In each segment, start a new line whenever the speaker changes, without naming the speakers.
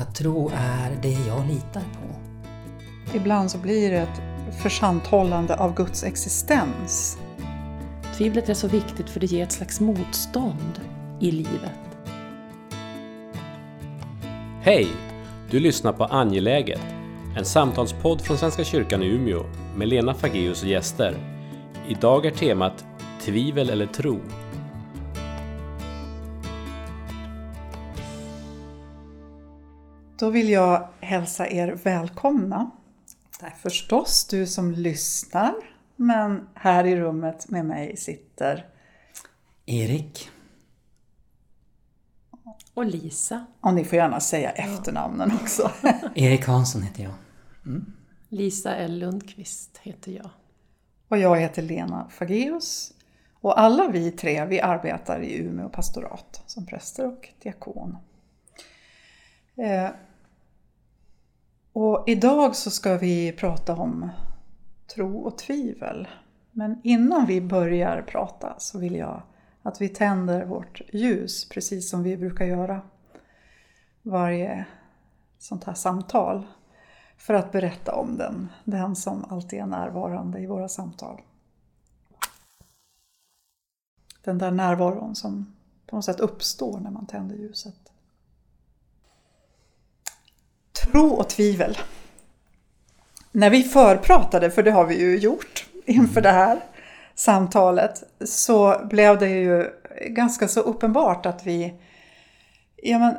att tro är det jag litar på.
Ibland så blir det ett försanthållande av Guds existens.
Tvivlet är så viktigt för det ger ett slags motstånd i livet.
Hej! Du lyssnar på Angeläget, en samtalspodd från Svenska kyrkan i Umeå med Lena Fageus och gäster. Idag är temat Tvivel eller tro.
Då vill jag hälsa er välkomna.
Tack.
Förstås du som lyssnar, men här i rummet med mig sitter,
Erik,
Och Lisa.
och ni får gärna säga efternamnen också.
Erik Hansson heter jag.
Lisa L Lundqvist heter jag.
Och jag heter Lena Fageus. Och alla vi tre, vi arbetar i Umeå pastorat som präster och diakon. Eh, och idag så ska vi prata om tro och tvivel. Men innan vi börjar prata så vill jag att vi tänder vårt ljus precis som vi brukar göra varje sånt här samtal för att berätta om den, den som alltid är närvarande i våra samtal. Den där närvaron som på något sätt uppstår när man tänder ljuset. Tro och tvivel. När vi förpratade, för det har vi ju gjort inför det här samtalet, så blev det ju ganska så uppenbart att vi... Ja, men,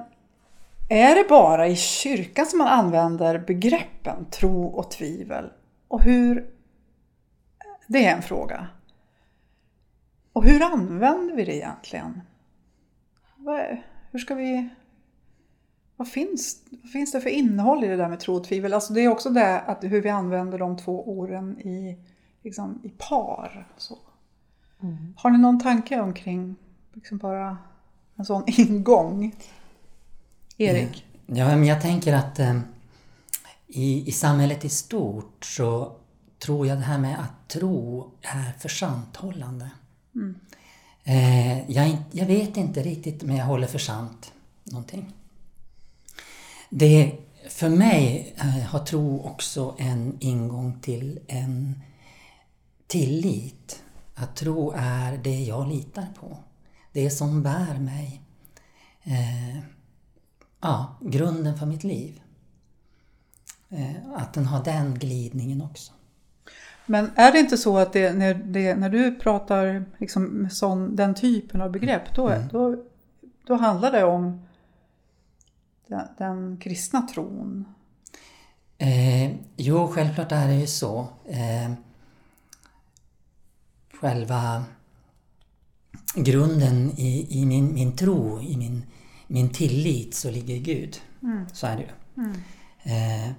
är det bara i kyrkan som man använder begreppen tro och tvivel? Och hur... Det är en fråga. Och hur använder vi det egentligen? Hur ska vi... Vad finns, vad finns det för innehåll i det där med tro och tvivel? Alltså det är också det att hur vi använder de två orden i, liksom, i par. Så. Har ni någon tanke omkring liksom bara en sån ingång? Erik?
Ja, men jag tänker att eh, i, i samhället i stort så tror jag det här med att tro är försanthållande. Eh, jag, är in- jag vet inte riktigt om jag håller för sant någonting. Det, för mig eh, har tro också en ingång till en tillit. Att tro är det jag litar på. Det som bär mig. Eh, ja, grunden för mitt liv. Eh, att den har den glidningen också.
Men är det inte så att det, när, det, när du pratar liksom sån, den typen av begrepp, då, då, då handlar det om den, den kristna tron?
Eh, jo, självklart är det ju så. Eh, själva grunden i, i min, min tro, i min, min tillit, så ligger Gud. Så är det ju. Eh,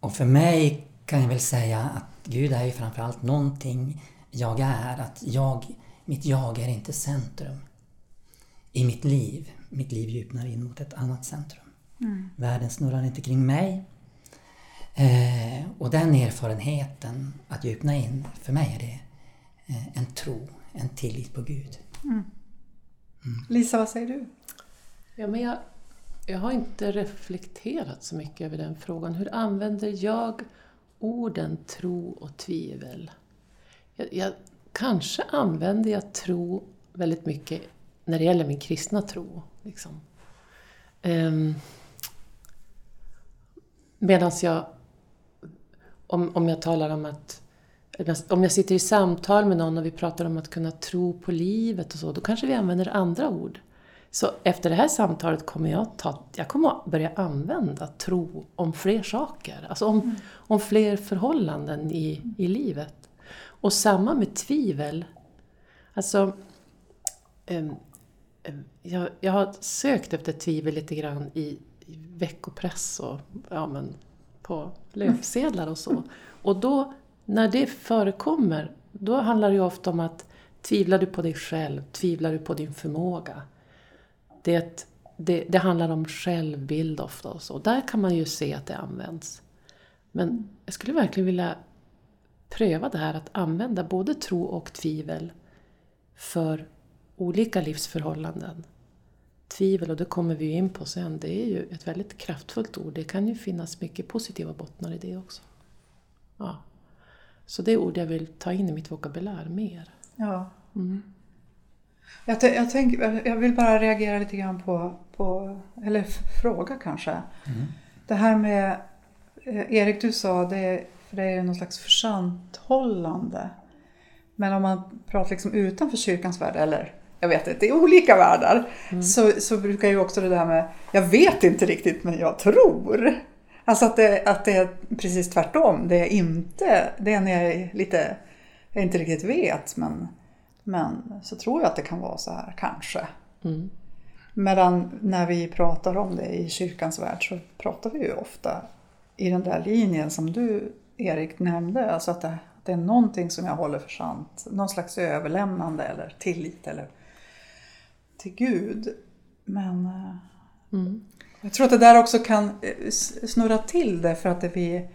och för mig kan jag väl säga att Gud är ju framförallt någonting jag är. Att jag, mitt jag är inte centrum i mitt liv. Mitt liv djupnar in mot ett annat centrum. Världen snurrar inte kring mig. Eh, och den erfarenheten, att djupna in, för mig är det eh, en tro, en tillit på Gud.
Lisa, vad säger du?
Ja, men jag, jag har inte reflekterat så mycket över den frågan. Hur använder jag orden tro och tvivel? Jag, jag, kanske använder jag tro väldigt mycket när det gäller min kristna tro. Liksom. Um, Medan jag, om, om jag talar om att om jag sitter i samtal med någon och vi pratar om att kunna tro på livet och så, då kanske vi använder andra ord. Så efter det här samtalet kommer jag, ta, jag kommer börja använda tro om fler saker. Alltså om, om fler förhållanden i, i livet. Och samma med tvivel. Alltså, em, Eh, jag, jag har sökt efter tvivel lite grann i, i veckopress och ja, men på löpsedlar och så. Och då, när det förekommer, då handlar det ju ofta om att tvivlar du på dig själv? Tvivlar du på din förmåga? Det, det, det handlar om självbild ofta och så. Där kan man ju se att det används. Men jag skulle verkligen vilja pröva det här att använda både tro och tvivel för olika livsförhållanden. tvivel, och det kommer vi ju in på sen, det är ju ett väldigt kraftfullt ord. Det kan ju finnas mycket positiva bottnar i det också. Ja. Så det är ord jag vill ta in i mitt vokabulär mer.
Ja.
Mm.
Jag, jag, tänk, jag vill bara reagera lite grann på, på eller fråga kanske.
Mm.
Det här med, eh, Erik du sa, det, för det är någon slags försanthållande. Men om man pratar liksom utanför kyrkans värld, eller jag vet inte, i olika världar, mm. så, så brukar ju också det där med, jag vet inte riktigt men jag tror. Alltså att det, att det är precis tvärtom. Det är inte, det är när jag lite, jag inte riktigt vet men, men så tror jag att det kan vara så här, kanske.
Mm.
Medan när vi pratar om det i kyrkans värld så pratar vi ju ofta i den där linjen som du Erik nämnde, alltså att det, det är någonting som jag håller för sant. Någon slags överlämnande eller tillit eller till Gud. Men eh,
Mm.
jag tror att det där också kan eh, snurra till det för att det blir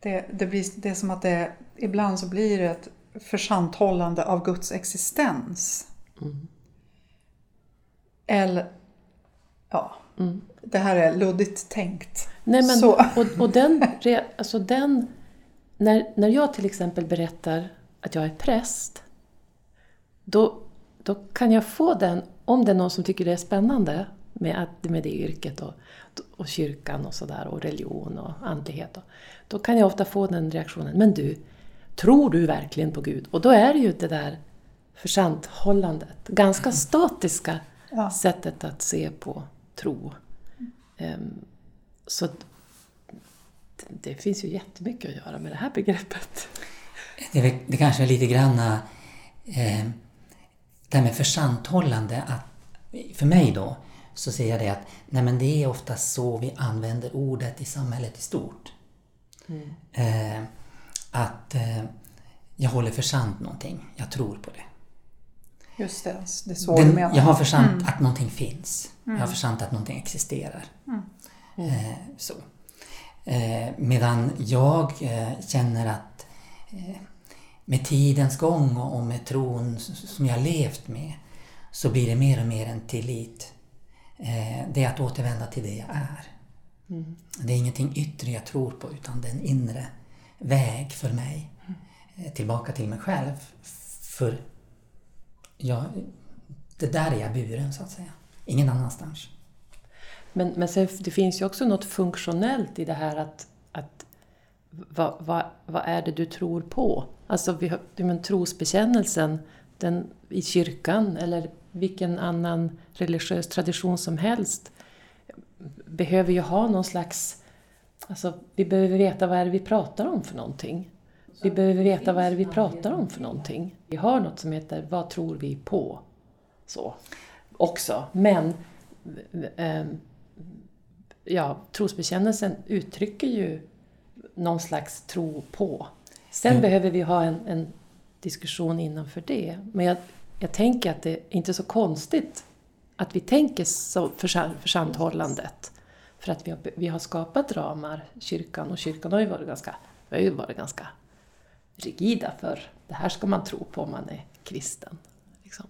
det, det, blir, det är som att det ibland så blir det ett försanthållande av Guds existens.
Mm.
Eller, ja,
Mm.
det här är luddigt tänkt.
Nej, men,
Så.
och, och den, alltså den när, när jag till exempel berättar att jag är präst, då, då kan jag få den, om det är någon som tycker det är spännande med, att, med det yrket och, och kyrkan och sådär och religion och andlighet. Och, då kan jag ofta få den reaktionen, men du, tror du verkligen på Gud? Och då är det ju det där försanthållandet, ganska statiska
Ja.
sättet att se på tro. Ehm, så det, det finns ju jättemycket att göra med det här begreppet.
Det, det kanske är lite grann eh, det här med försanthållande. Att, för mig då så ser jag det att nej men det är ofta så vi använder ordet i samhället i stort. Eh, att eh, jag håller för sant någonting, jag tror på det.
Just det, det är så du
Den,
menar.
jag har för sant att någonting finns. Jag har för sant att någonting existerar. Eh, så. Eh, medan jag eh, känner att eh, med tidens gång och, med tron som jag levt med så blir det mer och mer en tillit. Eh, det är att återvända till det jag är. Det är ingenting yttre jag tror på utan det är en inre väg för mig eh, tillbaka till mig själv. För jag, det där är jag buren så att säga. Ingen annanstans.
Men, men sen, det finns ju också något funktionellt i det här att, att vad, vad, vad är det du tror på? Alltså vi har, men trosbekännelsen den, i kyrkan eller vilken annan religiös tradition som helst behöver ju ha någon slags... Alltså, vi behöver veta vad är det vi pratar om för någonting. Vi behöver veta vad är det vi pratar om för någonting. Vi har något som heter Vad tror vi på? Så. Också. Men eh, ja, trosbekännelsen uttrycker ju någon slags tro på. Sen
Mm.
behöver vi ha en, en diskussion innanför det. Men jag, jag tänker att det är inte så konstigt att vi tänker så försanthållandet. För att vi har, vi har skapat ramar, kyrkan, och kyrkan har ju varit ganska, har ju varit ganska rigida för det här ska man tro på om man är kristen. Liksom.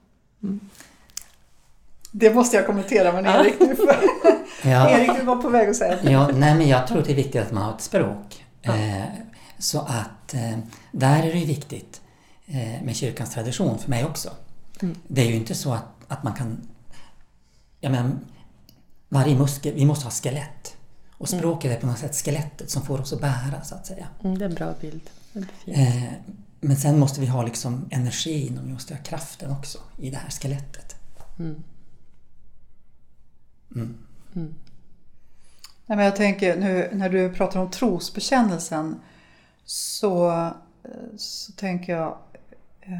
Det måste jag kommentera men Erik, du,
Ja.
Erik, du var på väg att säga
Ja, nej men jag tror det är viktigt att man har ett språk. Eh, så att eh, där är det ju viktigt eh, med kyrkans tradition för mig också. Det är ju inte så att, att man kan... Jag menar, varje muskel, vi måste ha skelett. Och språket är på något sätt skelettet som får oss att bära så att säga.
Mm, det är en bra bild.
Eh, men sen måste vi ha liksom energin och vi måste ha kraften också i det här skelettet.
Nej, men jag tänker nu när du pratar om trosbekännelsen så, så tänker jag eh,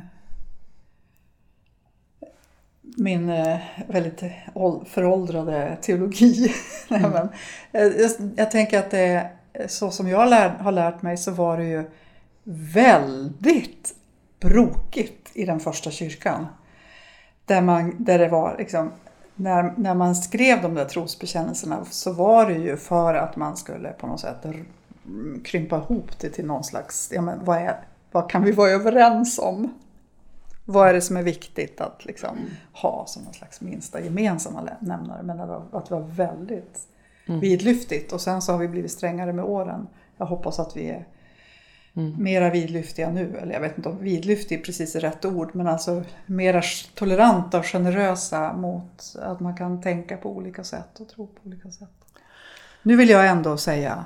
min eh, väldigt ål- föråldrade teologi. Nej, men, eh, jag, jag tänker att det, så som jag lär, har lärt mig så var det ju väldigt brokigt i den första kyrkan. Där, man, där det var liksom, när, när man skrev de där trosbekännelserna så var det ju för att man skulle på något sätt krympa ihop det till någon slags, ja men vad, är, vad kan vi vara överens om? Vad är det som är viktigt att liksom ha som någon slags minsta gemensamma nämnare? Men det var, att det var väldigt vidlyftigt. Och sen så har vi blivit strängare med åren. Jag hoppas att vi är mera vidlyftiga nu. Eller jag vet inte om vidlyftig är precis är rätt ord. Men alltså mera toleranta och generösa mot att man kan tänka på olika sätt och tro på olika sätt. Nu vill jag ändå säga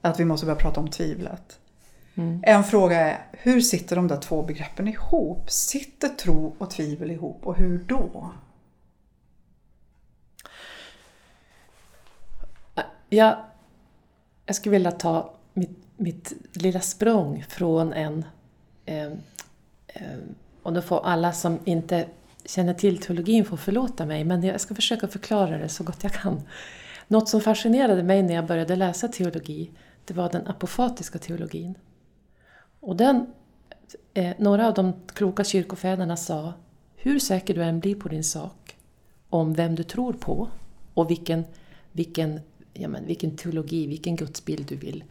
att vi måste börja prata om tvivlet. En fråga är, hur sitter de där två begreppen ihop? Sitter tro och tvivel ihop och hur då?
Jag, jag skulle vilja ta mitt, mitt lilla språng från en... Eh, eh, och då får alla som inte känner till teologin få förlåta mig, men jag ska försöka förklara det så gott jag kan. Något som fascinerade mig när jag började läsa teologi, det var den apofatiska teologin. Och den, eh, några av de kloka kyrkofäderna sa, hur säker du än blir på din sak, om vem du tror på och vilken, vilken, ja men, vilken teologi, vilken gudsbild du vill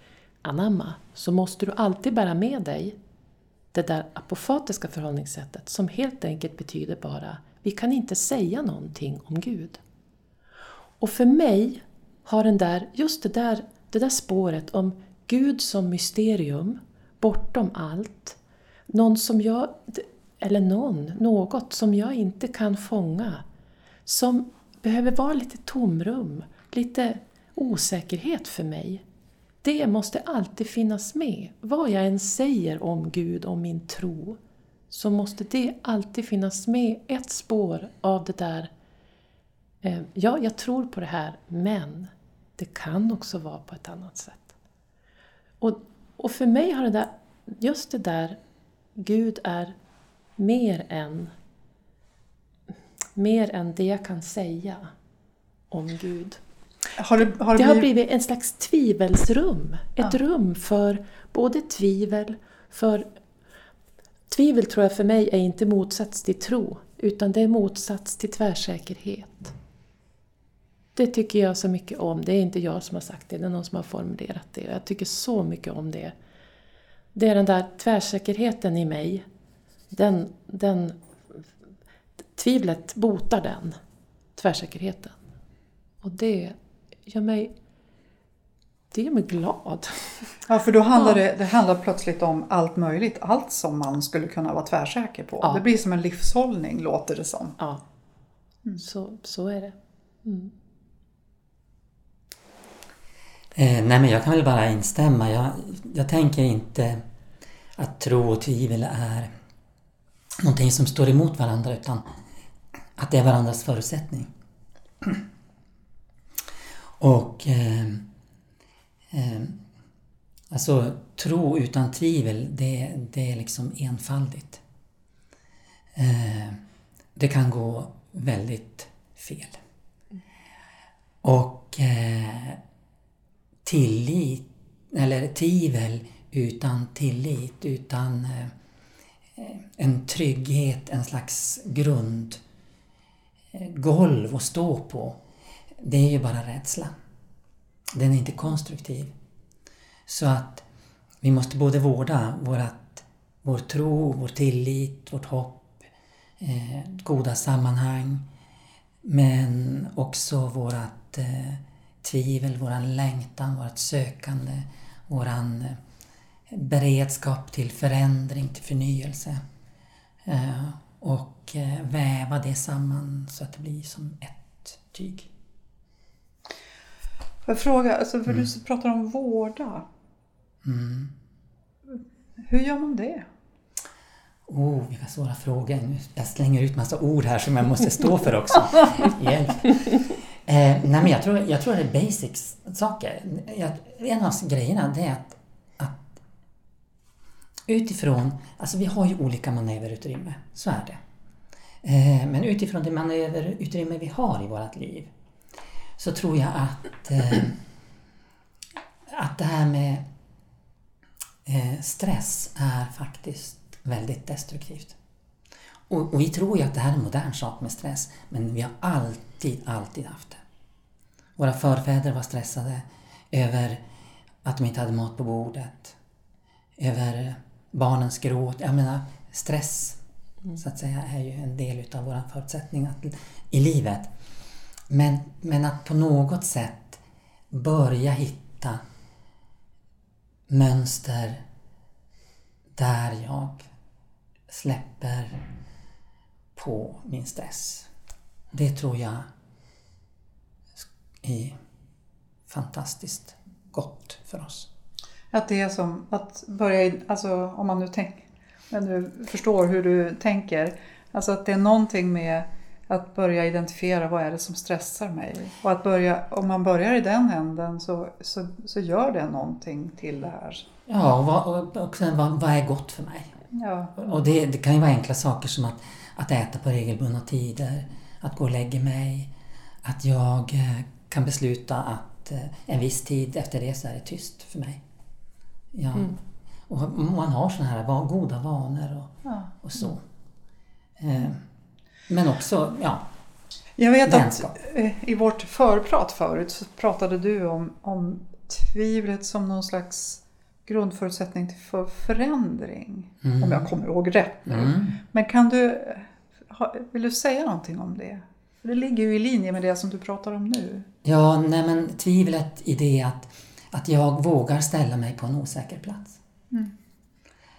anamma, så måste du alltid bära med dig det där apofatiska förhållningssättet som helt enkelt betyder bara, vi kan inte säga någonting om Gud. Och för mig har den där, just det där, det där spåret om Gud som mysterium, bortom allt, någon som jag, eller någon, något som jag inte kan fånga, som behöver vara lite tomrum, lite osäkerhet för mig. Det måste alltid finnas med. Vad jag än säger om Gud, om min tro, så måste det alltid finnas med ett spår av det där eh, Ja, jag tror på det här, men det kan också vara på ett annat sätt. Och, och för mig har det där, just det där, Gud är mer än, mer än det jag kan säga om Gud.
Har det, har
Det
det
har
blivit,
blivit en slags tvivelsrum. Ett
Ja.
rum för både tvivel, för... Tvivel tror jag för mig är inte motsats till tro, utan det är motsats till tvärsäkerhet. Det tycker jag så mycket om. Det är inte jag som har sagt det, det är någon som har formulerat det. Jag tycker så mycket om det. Det är den där tvärsäkerheten i mig. Den, den, tvivlet botar den tvärsäkerheten. Och det gör mig, det gör mig glad.
ja, för då handlar det, det handlar plötsligt om allt möjligt. Allt som man skulle kunna vara tvärsäker på.
Ja.
Det blir som en livshållning låter det som.
Ja, så, så är det. Mm.
Eh, nej men jag kan väl bara instämma. Jag, jag tänker inte att tro och tvivel är någonting som står emot varandra utan att det är varandras förutsättning. Och eh, eh, alltså tro utan tvivel det, det är liksom enfaldigt. Eh, det kan gå väldigt fel. Och eh, tillit, eller tvivel utan tillit, utan eh, en trygghet, en slags grund, eh, golv att stå på. Det är ju bara rädsla. Den är inte konstruktiv. Så att vi måste både vårda vårat, vår tro, vår tillit, vårt hopp, eh, goda sammanhang, men också vårat eh, tvivel, våran längtan, vårat sökande, våran eh, beredskap till förändring, till förnyelse. Eh, och eh, väva det samman så att det blir som ett tyg.
Jag fråga, alltså för du pratar om vårda.
Mm.
Hur gör man det?
Oh, vilka svåra frågor. Nu- Jag slänger ut massa ord här som jag måste stå för också. Hjälp. Eh, nej men jag tror, jag tror det är basics saker. Jag, en av grejerna det är att, att utifrån, alltså vi har ju olika manöverutrymme, så är det. Eh, men utifrån det manöverutrymme vi har i vårt liv så tror jag att, eh, att det här med eh, stress är faktiskt väldigt destruktivt. Och, och vi tror ju att det här är en modern sak med stress, men vi har alltid, alltid haft det. Våra förfäder var stressade över att de inte hade mat på bordet, över barnens gråt. Jag menar, stress så att säga är ju en del utav vår förutsättning att, i livet. Men, men att på något sätt börja hitta mönster där jag släpper på min stress. Det tror jag är fantastiskt gott för oss.
Att det är som att börja, alltså om man nu tänker, men nu förstår hur du tänker, alltså att det är någonting med att börja identifiera vad är det som stressar mig. Och att börja, om man börjar i den änden så, så, så gör det någonting till det här.
Ja, och, vad, och sen vad, vad är gott för mig?
Ja.
Och det, det kan ju vara enkla saker som att, att äta på regelbundna tider, att gå och lägga mig, att jag eh, kan besluta att eh, en viss tid efter det så är det tyst för mig. Ja.
Mm.
Och man har sådana här goda vanor och,
Ja.
och så. Eh, Men också, ja,
Jag vet att
Vänskap.
eh, i vårt förprat förut så pratade du om, om tvivlet som någon slags grundförutsättning till för förändring. Om jag kommer ihåg rätt nu.
Mm.
Men kan du, vill du säga någonting om det? För det ligger ju i linje med det som du pratar om nu.
Ja, nej men tvivlet i det att, att jag vågar ställa mig på en osäker plats.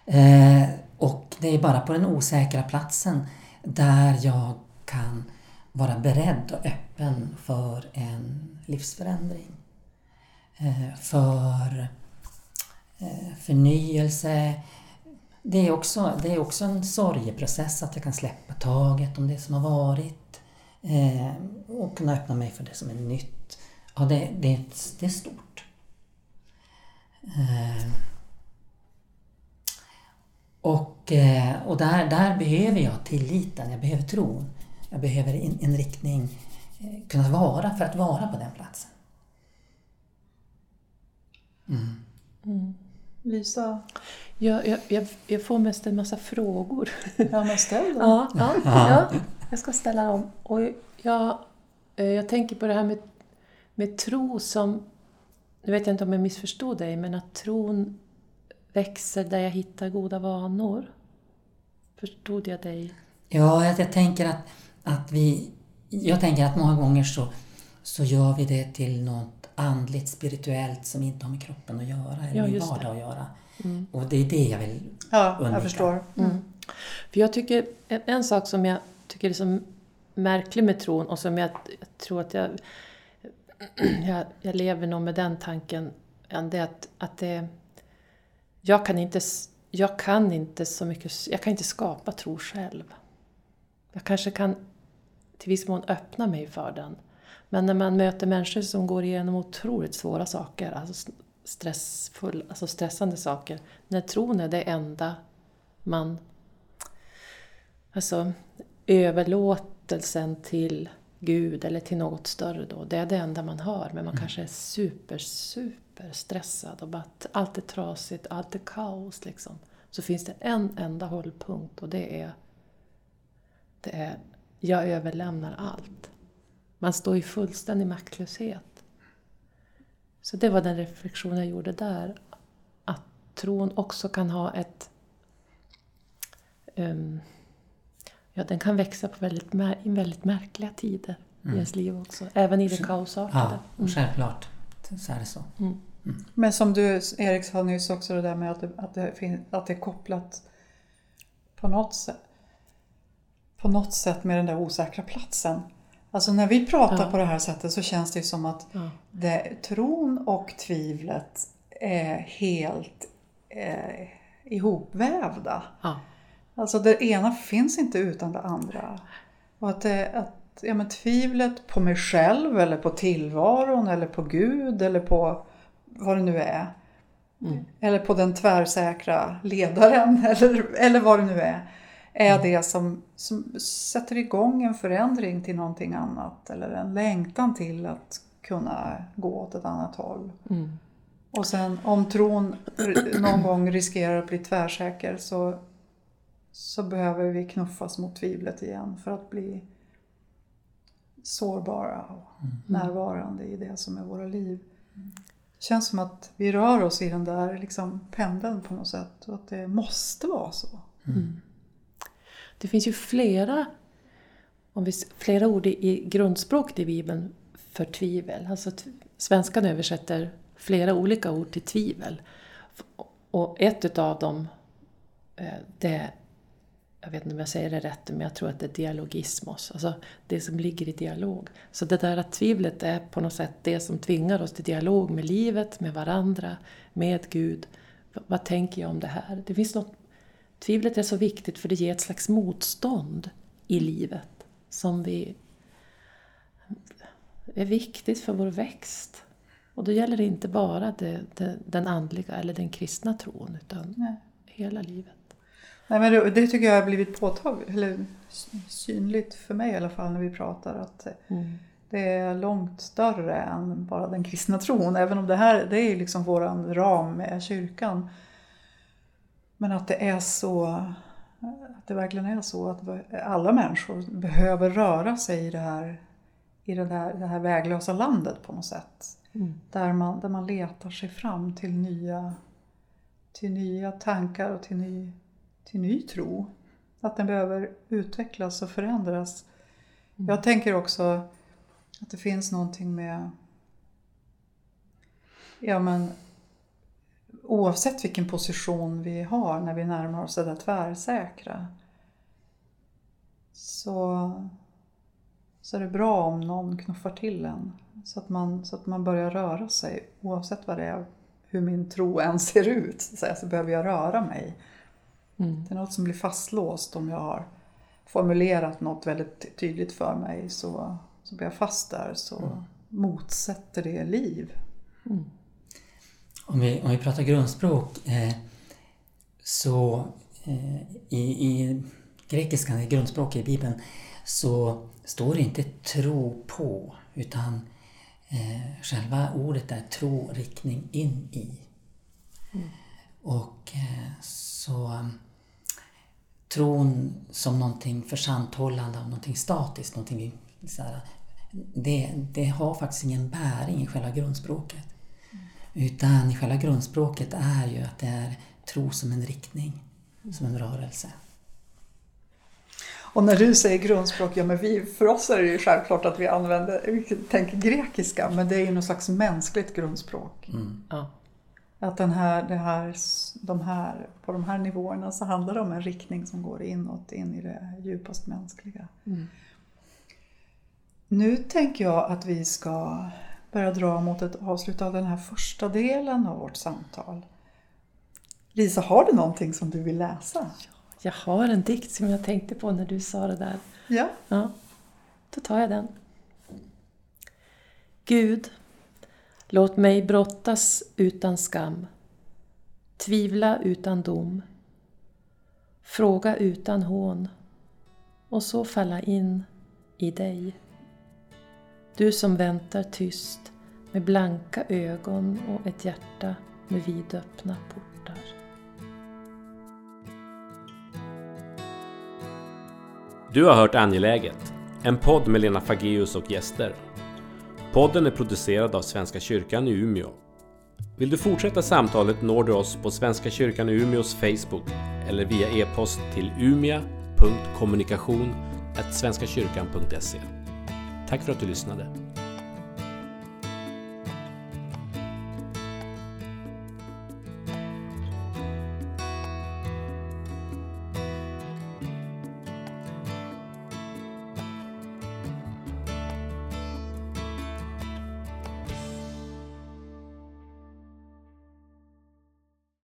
Eh, och det är bara på den osäkra platsen där jag kan vara beredd och öppen för en livsförändring. Eh, för eh, förnyelse. Det är, också, det är också en sorgeprocess att jag kan släppa taget om det som har varit. Eh, och kunna öppna mig för det som är nytt. Ja, det, det, det är stort. Och eh, och där, där behöver jag tilliten, jag behöver tron. Jag behöver en, en riktning, eh, kunna vara för att vara på den platsen.
Lisa?
Jag, jag, jag, jag får mest en massa frågor.
Ja, men ställ dem.
Ja, ja, ja, jag ska ställa dem. Och jag, eh, jag tänker på det här med, med tro som... Nu vet jag inte om jag missförstod dig, men att tron växer där jag hittar goda vanor. Förstod jag dig?
Ja, jag, jag tänker att, att vi... Jag tänker att många gånger så, så gör vi det till något andligt, spirituellt som inte har med kroppen att göra eller
Ja,
med
just det.
vardag att göra. Och det är det jag vill
Ja,
undvika.
jag förstår.
För jag tycker, en, en sak som jag tycker är så märklig med tron och som jag, jag tror att jag, jag, jag lever nog med den tanken, det är att, att det, jag kan inte, jag kan inte så mycket, jag kan inte skapa tro själv. Jag kanske kan till viss mån öppna mig för den. Men när man möter människor som går igenom otroligt svåra saker, alltså stressfull, alltså stressande saker, när tron är det enda man Alltså överlåtelsen till Gud eller till något större då, det är det enda man hör. Men man kanske är super, super stressad och bara allt är trasigt, allt är kaos liksom. Så finns det en enda hållpunkt och det är, det är jag överlämnar allt. Man står i fullständig maktlöshet. Så det var den reflektion jag gjorde där. Att tron också kan ha ett ehm, Ja, den kan växa på väldigt, väldigt märkliga tider i ens liv också. Även i det kaosartade.
Ja, och självklart. Så är det så.
Men som du, Erik sa nyss också det där med att det, att det, fin- att det är kopplat på något sätt på något sätt med den där osäkra platsen. Alltså när vi pratar
Ja.
på det här sättet så känns det som att
Ja.
det, tron och tvivlet är helt eh, ihopvävda.
Ja.
Alltså det ena finns inte utan det andra. Och att, det, att ja, men tvivlet på mig själv eller på tillvaron eller på Gud eller på vad det nu är. Eller på den tvärsäkra ledaren eller, eller vad det nu är. Är det som, som sätter igång en förändring till någonting annat. Eller en längtan till att kunna gå åt ett annat håll.
Mm.
Och sen om tron någon gång riskerar att bli tvärsäker så, så behöver vi knuffas mot tvivlet igen för att bli sårbara och närvarande i det som är våra liv. Det känns som att vi rör oss i den där liksom pendeln på något sätt och att det måste vara så.
Det finns ju flera, om vi, flera ord i, i grundspråket i Bibeln för tvivel. Alltså, svenskan översätter flera olika ord till tvivel. Och ett utav dem, eh, det jag vet inte om jag säger det rätt, men jag tror att det är dialogismos, alltså det som ligger i dialog. Så det där att tvivlet är på något sätt det som tvingar oss till dialog med livet, med varandra, med Gud. Vad tänker jag om det här? Det finns något, tvivlet är så viktigt för det ger ett slags motstånd i livet som vi är viktigt för vår växt. Och då gäller det inte bara det, det, den andliga eller den kristna tron, utan Nej. hela livet.
Nej, men det, det, tycker jag har blivit påtagligt, eller synligt för mig i alla fall när vi pratar. Att mm. Det är långt större än bara den kristna tron. Även om det här det är liksom våran ram med kyrkan. Men att det är så, att det verkligen är så att alla människor behöver röra sig i det här, i det där, det här väglösa landet på något sätt. Mm. Där, man, där man letar sig fram till nya, till nya tankar och till ny till ny tro. Att den behöver utvecklas och förändras. Mm. Jag tänker också att det finns någonting med Ja men oavsett vilken position vi har när vi närmar oss det där tvärsäkra så, så är det bra om någon knuffar till en så att man, så att man börjar röra sig oavsett vad det är, hur min tro än ser ut så, så behöver jag röra mig. Mm. Det är något som blir fastlåst om jag har formulerat något väldigt tydligt för mig så, så blir jag fast där så mm. motsätter det liv. Mm.
Om, vi, om vi pratar grundspråk eh, så eh, i, i grekiskan, i grundspråket i Bibeln, så står det inte tro på utan eh, själva ordet är tro, riktning in i. Mm. Och eh, så tron som någonting försanthållande av någonting statiskt, någonting så här, det, det har faktiskt ingen bäring i själva grundspråket. Mm. Utan i själva grundspråket är ju att det är tro som en riktning, mm. som en rörelse.
Och när du säger grundspråk, ja men vi, för oss är det ju självklart att vi använder, vi tänker grekiska, men det är ju något slags mänskligt grundspråk. Mm. Ja. Att den här, det här, de här, på de här nivåerna så handlar det om en riktning som går inåt, in i det djupast mänskliga. Mm. Nu tänker jag att vi ska börja dra mot ett avslut av den här första delen av vårt samtal. Lisa, har du någonting som du vill läsa?
Jag har en dikt som jag tänkte på när du sa det där.
Ja.
ja då tar jag den. Gud, Låt mig brottas utan skam, tvivla utan dom, fråga utan hån och så falla in i dig. Du som väntar tyst med blanka ögon och ett hjärta med vidöppna portar.
Du har hört Angeläget, en podd med Lena Fageus och gäster. Podden är producerad av Svenska kyrkan i Umeå. Vill du fortsätta samtalet når du oss på Svenska kyrkan i Umeås Facebook eller via e-post till umia.kommunikation.svenskakyrkan.se Tack för att du lyssnade.